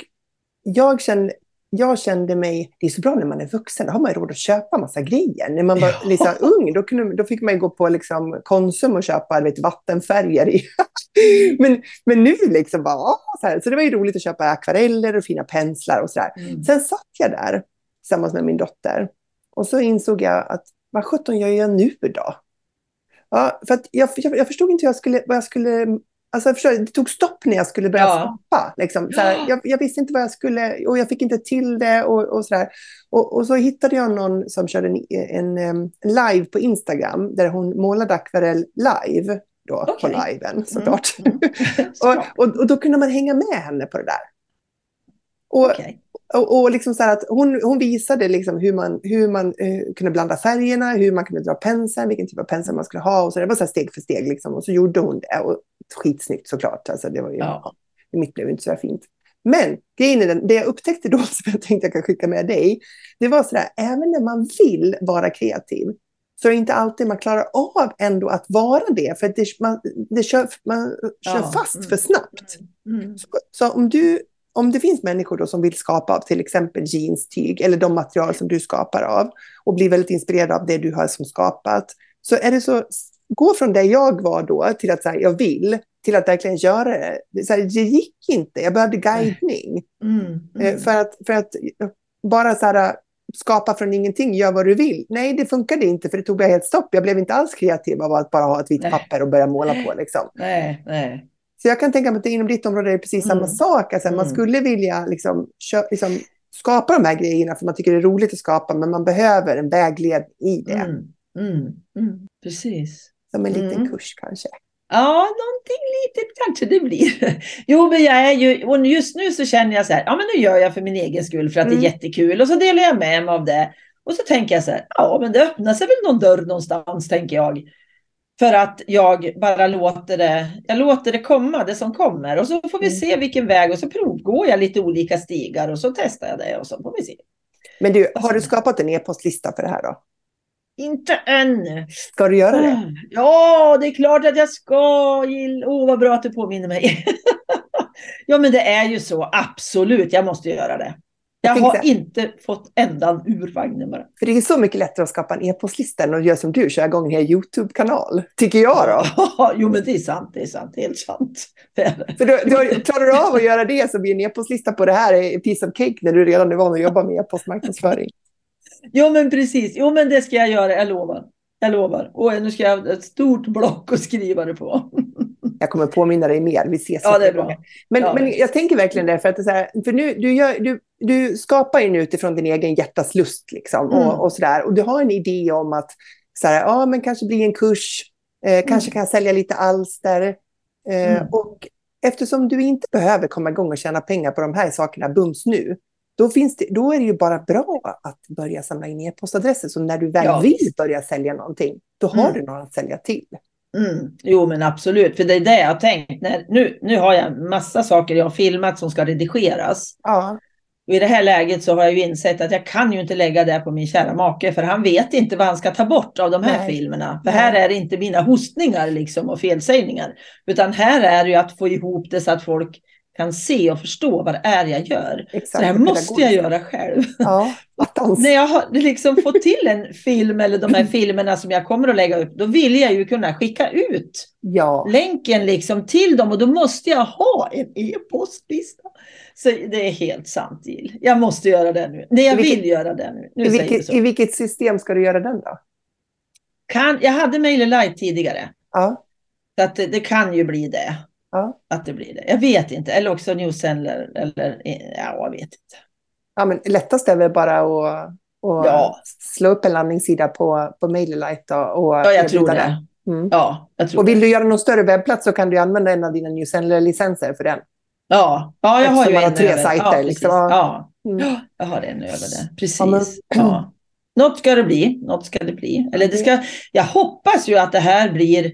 jag kände, jag kände mig, det är så bra när man är vuxen, då har man råd att köpa massa grejer. När man var ja. liksom ung, då, kunde, då fick man gå på liksom Konsum och köpa vet, vattenfärger. I. [laughs] men, men nu liksom bara, så, här. så det var ju roligt att köpa akvareller och fina penslar och sådär. Mm. Sen satt jag där tillsammans med min dotter och så insåg jag att vad sjutton gör jag nu då? Ja, för jag, jag, jag förstod inte jag skulle, vad jag skulle Alltså förstår, det tog stopp när jag skulle börja ja. skapa. Liksom. Så här, jag, jag, visste inte vad jag skulle, och jag fick inte till det. Och, och, så, och, och så hittade jag någon som körde en, en, en, live på Instagram, där hon målade akvarell live. Då, okay. På liven mm. såklart. Mm. Mm. [laughs] [laughs] och, och, och, då kunde man hänga med henne på det där. Och, okay. och, och liksom så att hon, hon visade liksom hur man, hur man uh, kunde blanda färgerna, hur man kunde dra penseln, vilken typ av pensel man skulle ha. Och så det var så steg för steg. Liksom. Och så gjorde hon det. Och skitsnyggt såklart. Alltså, det var ju, ja. Mitt blev inte så fint. Men grejen är den, det jag upptäckte då, [laughs] som jag tänkte jag kan skicka med dig, det var sådär, även när man vill vara kreativ, så är det inte alltid man klarar av ändå att vara det, för det, man, det kör, man kör ja. fast mm. för snabbt. Mm. Mm. Så, så, om, du, om det finns människor då som vill skapa av till exempel jeanstyg, eller de material som du skapar av, och blir väldigt inspirerade av det du har som skapat, så är det så gå från där jag var då till att säga jag vill, till att verkligen göra det. Så här, det gick inte, jag behövde guidning. Mm, mm. Eh, för, att, för att bara så här, skapa från ingenting, gör vad du vill. Nej, det funkade inte för det tog jag helt stopp. Jag blev inte alls kreativ av att bara ha ett vitt papper och börja måla på. Liksom. Nej, nej. Så jag kan tänka mig att inom ditt område är det precis samma Mm. sak. Alltså, Man Mm. skulle vilja liksom, kö- liksom, skapa de här grejerna för man tycker det är roligt att skapa, men man behöver en vägledning i det. Mm. Mm. Mm. Precis. Som en liten Mm. kurs kanske. Ja, någonting litet kanske det blir. [laughs] Jo, men jag är ju, och just nu så känner jag så här, ja men nu gör jag för min egen skull för att Mm. det är jättekul och så delar jag med mig av det. Och så tänker jag så här, ja men det öppnar sig väl någon dörr någonstans, tänker jag. För att jag bara låter det, jag låter det komma, det som kommer. Och så får vi Mm. se vilken väg och så provgår jag lite olika stigar och så testar jag det och så får vi se. Men du, har du skapat en e-postlista för det här då? Inte än. Ska du göra det? Ja, det är klart att jag ska. Åh, vad bra att du påminner mig. [laughs] ja, men det är ju så. Absolut, jag måste göra det. Jag tänkte har säga- inte fått ändan ur vagnen bara. För det är så mycket lättare att skapa en e-postlista än att göra som du, köra igång en hel YouTube-kanal. Tycker jag då. jo, men det är sant. Det är sant. Helt sant. Är. För då, då, klarar du av att göra det så blir en e-postlista på det här en piece of cake när du redan är van att jobba med e-postmarknadsföring. Jo, men precis. Jo, men det ska jag göra. Jag lovar. Jag lovar. Och nu ska jag ha ett stort block att skriva det på. [laughs] Jag kommer påminna dig mer. Vi ses. Ja, det är bra. gånger. Men, Ja, men visst. jag tänker verkligen det, för att det så här, för nu, du, gör, du, du skapar ju nu utifrån din egen hjärtas lust liksom, Mm. och, och sådär. Och du har en idé om att så här, ja, men kanske bli en kurs, eh, kanske kan jag sälja lite alster. Eh, Mm. Och eftersom du inte behöver komma igång och tjäna pengar på de här sakerna bums nu, då, finns det, då är det ju bara bra att börja samla in e-postadresser. Så när du väl Ja, vill börja sälja någonting, då har Mm. du någon att sälja till. Mm. Jo, men absolut. För det är det jag har tänkt. När, nu, nu har jag en massa saker jag har filmat som ska redigeras. Ja, Och I det här läget så har jag ju insett att jag kan ju inte lägga det på min kära make för han vet inte vad han ska ta bort av de här Nej. filmerna. För Nej. här är det inte mina hostningar liksom och felsägningar. Utan här är det ju att få ihop det så att folk kan se och förstå vad det är jag gör. exakt. Så det här måste jag göra själv. Ja. [laughs] När jag har liksom fått till en film eller de här [clears throat] filmerna som jag kommer att lägga upp, då vill jag ju kunna skicka ut Ja, länken liksom till dem och då måste jag ha en e-postlista. Så det är helt sant Jill. Jag måste göra det nu. Nej, jag vilket- vill göra det nu. nu I vilket. I vilket system ska du göra den då? Kan, jag hade MailerLite tidigare. Ja, Så att det, det kan ju bli det. Ja. Att det blir det. Jag vet inte. Eller också Newsender. Eller, ja, jag vet inte. ja men lättast är väl bara att, att Ja. slå upp en landningssida på, på MailerLite och, och Ja, jag tror erbjuda det. Mm. Ja, jag tror Och vill det. du göra någon större webbplats så kan du använda en av dina newsender-licenser för den. Ja, ja jag har Eftersom ju man har tre över. sajter, Ja, liksom. Ja. Mm. Ja, jag har en över det. Precis. Ja, men- Ja. Något ska det bli. Något ska det bli. Eller det ska, jag hoppas ju att det här blir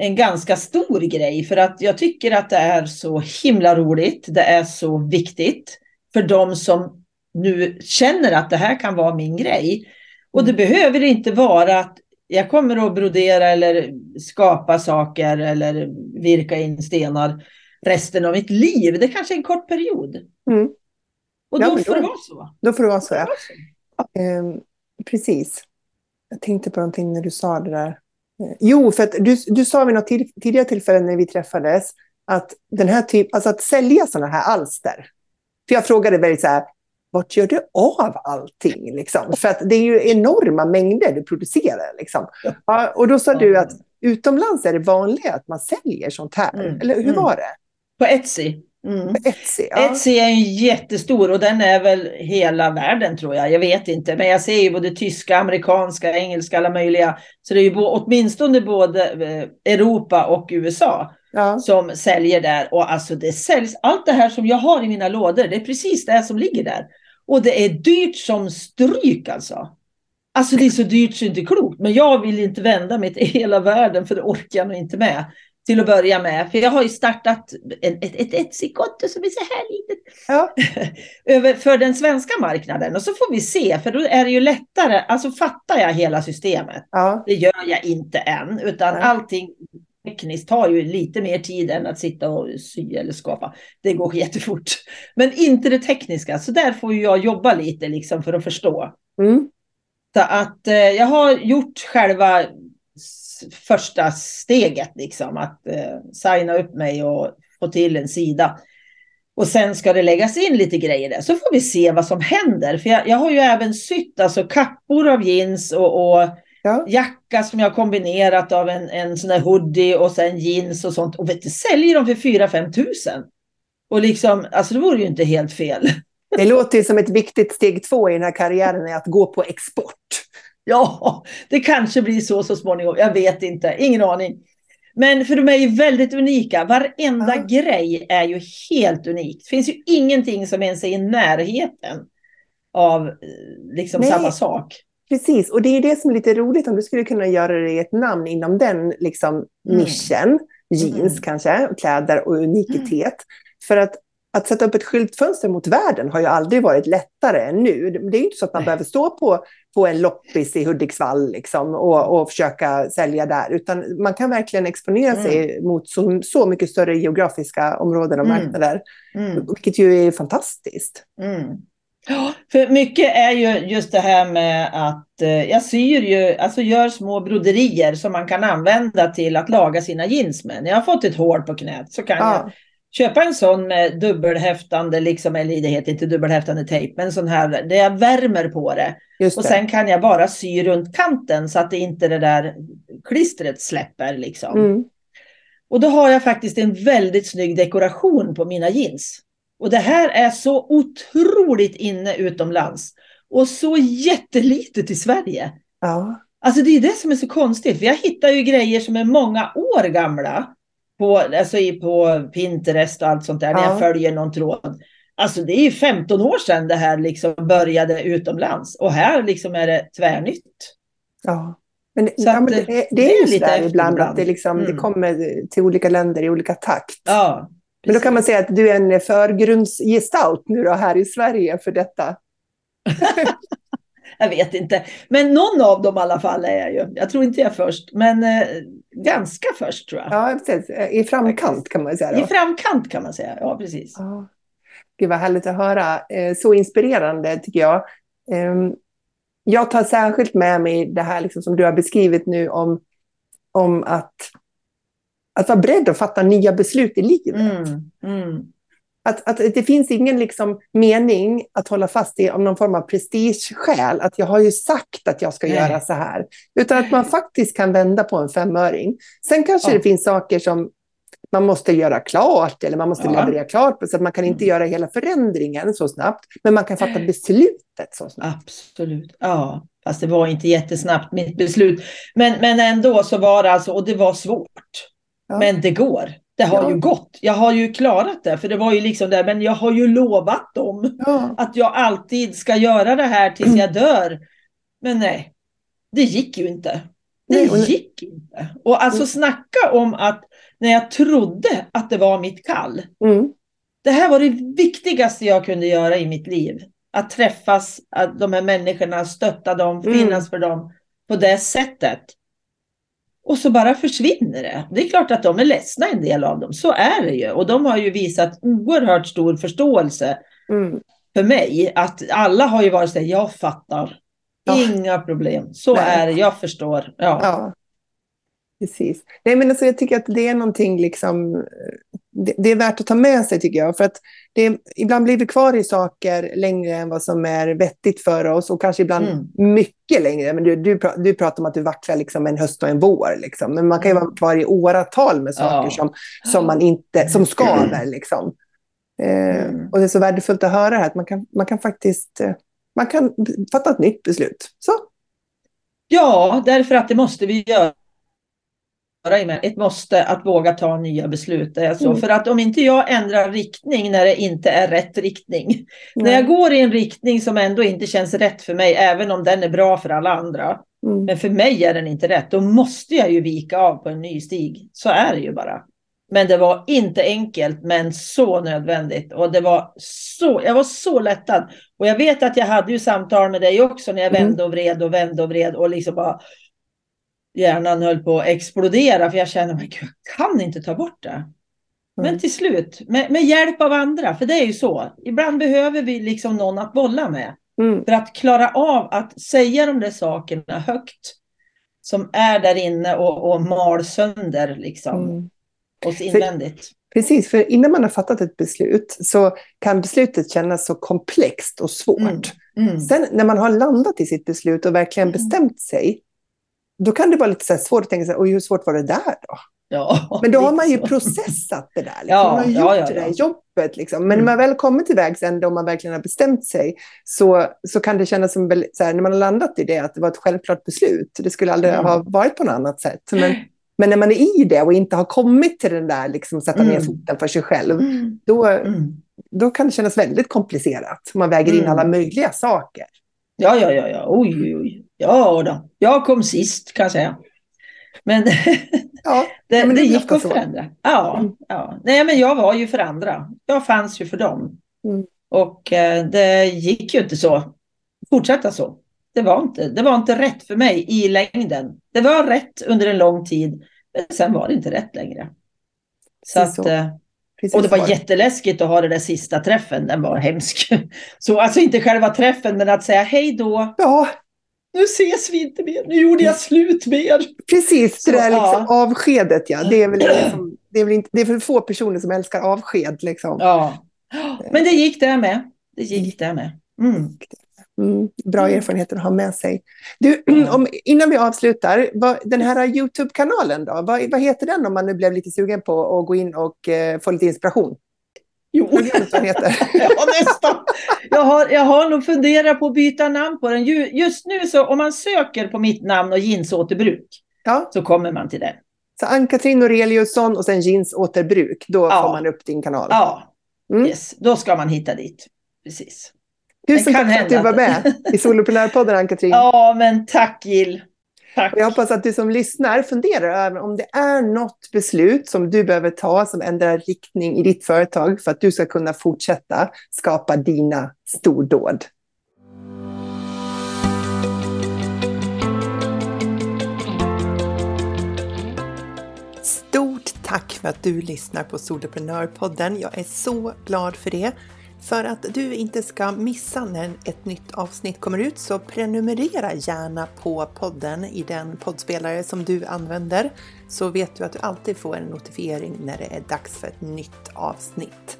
en ganska stor grej. För att jag tycker att det är så himla roligt. Det är så viktigt för de som nu känner att det här kan vara min grej. Och det behöver inte vara att jag kommer att brodera eller skapa saker eller virka in stenar resten av mitt liv. Det kanske är en kort period. Mm. Och Ja, då får då- det vara så. Då får det vara så. Ja. så. Ehm, precis. Jag tänkte på någonting när du sa det där. Jo, för att du, du sa vid något tid, tidigare tillfälle när vi träffades att den här typ, alltså att sälja sådana här alster. För jag frågade väldigt så här, vart gör du av allting? Liksom? För att det är ju enorma mängder du producerar. Liksom. [laughs] Ja, och då sa du att utomlands är det vanligare att man säljer sånt här. Mm, Eller hur mm. var det? På Etsy. Mm. [laughs] Etsy? Ja. Etsy är ju jättestor och den är väl hela världen tror jag. Jag vet inte. Men jag ser ju både tyska, amerikanska, engelska, alla möjliga. Så det är ju åtminstone både eh, Europa och USA Ja. som säljer där. Och alltså det säljs, allt det här som jag har i mina lådor, det är precis det som ligger där. Och det är dyrt som stryk alltså. Alltså det är så dyrt så det är inte klokt. Men jag vill inte vända mig till hela världen för det orkar jag nog inte med. Till att börja med. För jag har ju startat en, ett, ett Etsy-konto som är så här litet. Ja. [laughs] Över, för den svenska marknaden. Och så får vi se. För då är det ju lättare. Alltså fattar jag hela systemet. Ja. Det gör jag inte än. Utan Nej. allting tekniskt tar ju lite mer tid än att sitta och sy eller skapa. Det går [laughs] jättefort. Men inte det tekniska. Så där får jag jobba lite liksom för att förstå. Mm. Så att eh, jag har gjort själva första steget, liksom, att eh, signa upp mig och få till en sida. Och sen ska det läggas in lite grejer där. Så får vi se vad som händer. För jag, jag har ju även sytt alltså kappor av jeans och, och ja. jacka som jag kombinerat av en, en sån där hoodie och sen jeans och sånt. Och vet du, säljer de för 4-5 tusen. Och liksom, alltså det vore ju inte helt fel. Det låter ju som ett viktigt steg två i den här karriären, att gå på export. Ja, det kanske blir så så småningom. Jag vet inte, ingen aning. Men för de är ju väldigt unika. Varenda ja. grej är ju helt unikt. Det finns ju ingenting som ens är i närheten av eh, liksom samma sak. Precis, och det är det som är lite roligt om du skulle kunna göra det i ett namn inom den liksom, mm. nischen. Mm. Jeans mm. kanske, kläder och unikitet. Mm. För att att sätta upp ett skyltfönster mot världen har ju aldrig varit lättare än nu. Det är ju inte så att man Nej. behöver stå på, på en loppis i Hudiksvall liksom, och, och försöka sälja där, utan man kan verkligen exponera mm. sig mot så, så mycket större geografiska områden och mm. marknader, mm. vilket ju är fantastiskt. Mm. För mycket är ju just det här med att eh, jag syr ju, alltså gör små broderier som man kan använda till att laga sina jeans med. När jag har fått ett hål på knät så kan ja. jag köpa en sån med dubbelhäftande, liksom, eller det heter inte dubbelhäftande tejp, men sån här där jag värmer på det. det. Och sen kan jag bara sy runt kanten så att det inte det där klistret släpper. Liksom. Mm. Och då har jag faktiskt en väldigt snygg dekoration på mina jeans. Och det här är så otroligt inne utomlands. Och så jättelitet i Sverige. Ja. Alltså det är det som är så konstigt. För jag hittar ju grejer som är många år gamla på, alltså på Pinterest och allt sånt där, när jag följer någon tråd. Alltså det är ju 15 år sedan det här liksom började utomlands och här liksom är det tvärnytt. Ja. Men, ja, men det, det, det, är ju lite där ibland att det, liksom, mm. det kommer till olika länder i olika takt. Ja, men då kan man säga att du är en förgrundsgestalt nu då här i Sverige för detta. [laughs] jag vet inte. Men någon av dem i alla fall är jag ju. Jag tror inte jag är först, men eh, ganska först tror jag. Ja, precis. I framkant kan man säga. Då. I framkant kan man säga, ja precis. Ja. Gud vad härligt att höra. Eh, så inspirerande tycker jag. Ehm, jag tar särskilt med mig det här liksom som du har beskrivit nu om, om att, att vara beredd att fatta nya beslut i livet. Mm, mm. Att, att det finns ingen liksom mening att hålla fast i av någon form av prestigeskäl, att jag har ju sagt att jag ska Nej. göra så här. Utan att man faktiskt kan vända på en femöring. Sen kanske ja. det finns saker som man måste göra klart eller man måste ja. leverera klart, så att man kan inte mm. göra hela förändringen så snabbt. Men man kan fatta beslutet så snabbt. Absolut, ja. Fast det var inte jättesnabbt mitt beslut. Men, men ändå så var det alltså, och det var svårt. Ja. Men det går. Det har ja. ju gått. Jag har ju klarat det, för det var ju liksom det, men jag har ju lovat dem ja. att jag alltid ska göra det här tills jag dör. Men nej, det gick ju inte. Det nej, gick inte. Och alltså mm. snacka om att när jag trodde att det var mitt kall. Mm. Det här var det viktigaste jag kunde göra i mitt liv. Att träffas, att de här människorna, stötta dem, mm. finnas mm. för dem på det sättet. Och så bara försvinner det. Det är klart att de är ledsna en del av dem, så är det ju. Och de har ju visat oerhört stor förståelse mm. för mig. Att alla har ju varit så här, jag fattar. Ja. Inga problem, så Nej. är det, jag förstår. Ja. ja. Precis. Nej, men alltså, jag tycker att det är någonting liksom, det, det, är värt att ta med sig tycker jag. För att det, ibland blir vi kvar i saker längre än vad som är vettigt för oss och kanske ibland mm. mycket längre. Men du, du, du pratar om att du vacklar liksom en höst och en vår. Liksom. Men man kan ju vara kvar i åratal med saker ja. som, som, man inte, som skaver. Liksom. Eh, mm. och det är så värdefullt att höra här, att man kan, man kan faktiskt eh, man kan fatta ett nytt beslut. Så. Ja, därför att det måste vi göra ett måste att våga ta nya beslut. Det är så. Mm. För att om inte jag ändrar riktning när det inte är rätt riktning. Nej. När jag går i en riktning som ändå inte känns rätt för mig, även om den är bra för alla andra. Mm. Men för mig är den inte rätt. Då måste jag ju vika av på en ny stig. Så är det ju bara. Men det var inte enkelt, men så nödvändigt. Och det var så, jag var så lättad. Och jag vet att jag hade ju samtal med dig också när jag mm. vände och vred och vände och vred och liksom bara hjärnan höll på att explodera för jag kände att jag kan inte ta bort det. Men till slut, med, med, hjälp av andra, för det är ju så. Ibland behöver vi liksom någon att bolla med. Mm. För att klara av att säga de där sakerna högt. Som är där inne och, och mal sönder liksom. Mm. Oss invändigt. Precis, för innan man har fattat ett beslut så kan beslutet kännas så komplext och svårt. Mm. Mm. Sen när man har landat i sitt beslut och verkligen Mm. bestämt sig, då kan det vara lite så svårt att tänka sig, oj hur svårt var det där då? Ja, Men då har man ju så. processat det där. Liksom. Ja, man har gjort ja, ja, det där jobbet. Liksom. Men Mm. när man väl kommer till vägs ände och man verkligen har bestämt sig så, så kan det kännas som, så här, när man har landat i det, att det var ett självklart beslut. Det skulle aldrig Mm. ha varit på något annat sätt. Men, men när man är i det och inte har kommit till den där, liksom, sätta ner Mm. foten för sig själv, Mm. då, Mm. då kan det kännas väldigt komplicerat. Man väger in alla möjliga saker. Ja, ja, ja, ja. Oj, oj, oj. Ja då. Jag kom sist kan jag säga. Men [laughs] Ja, det, men det det gick att så. förändra. Ja, Mm. ja. Nej, men jag var ju för andra. Jag fanns ju för dem. Mm. Och eh, det gick ju inte så. Fortsätta så. Det var, inte, det var inte rätt för mig i längden. Det var rätt under en lång tid. Men sen var det inte rätt längre. Så Precis att, så. eh, precis och det så var jätteläskigt att ha den där sista träffen. Den var hemsk. [laughs] Så alltså inte själva träffen, men att säga hej då. Ja, Nu ses vi inte mer. Nu gjorde jag slut med er. Precis, det där liksom, ja. avskedet. Ja. Det, är väl det, som, [clears throat] det, är väl inte, det är för få personer som älskar avsked. Liksom. Ja. Men det gick där med. Det gick där med. Mm. Mm, bra Mm. erfarenheter att ha med sig. Du, [clears throat] om, innan vi avslutar, vad, den här YouTube-kanalen då? Vad, vad heter den om man nu blev lite sugen på att gå in och eh, få lite inspiration? Jo, vad den heter? [laughs] ja, nästan. Jag har, jag har nog funderat på att byta namn på den. Ju- Just nu så om man söker på mitt namn och jeansåterbruk Ja, så kommer man till den. så Ann-Katrin Noreliusson och sen jeansåterbruk. Då Ja. får man upp din kanal. Ja, Mm. yes. då ska man hitta dit. Precis. Tusen tack för att du var med i Soloprenörpodden, Ann-Katrin. Ja, men tack Jill. Tack. Och jag hoppas att du som lyssnar funderar över om det är något beslut som du behöver ta som ändrar riktning i ditt företag för att du ska kunna fortsätta skapa dina stordåd. Stort tack för att du lyssnar på Soloprenörpodden. Jag är så glad för det. För att du inte ska missa när ett nytt avsnitt kommer ut så prenumerera gärna på podden i den poddspelare som du använder så vet du att du alltid får en notifiering när det är dags för ett nytt avsnitt.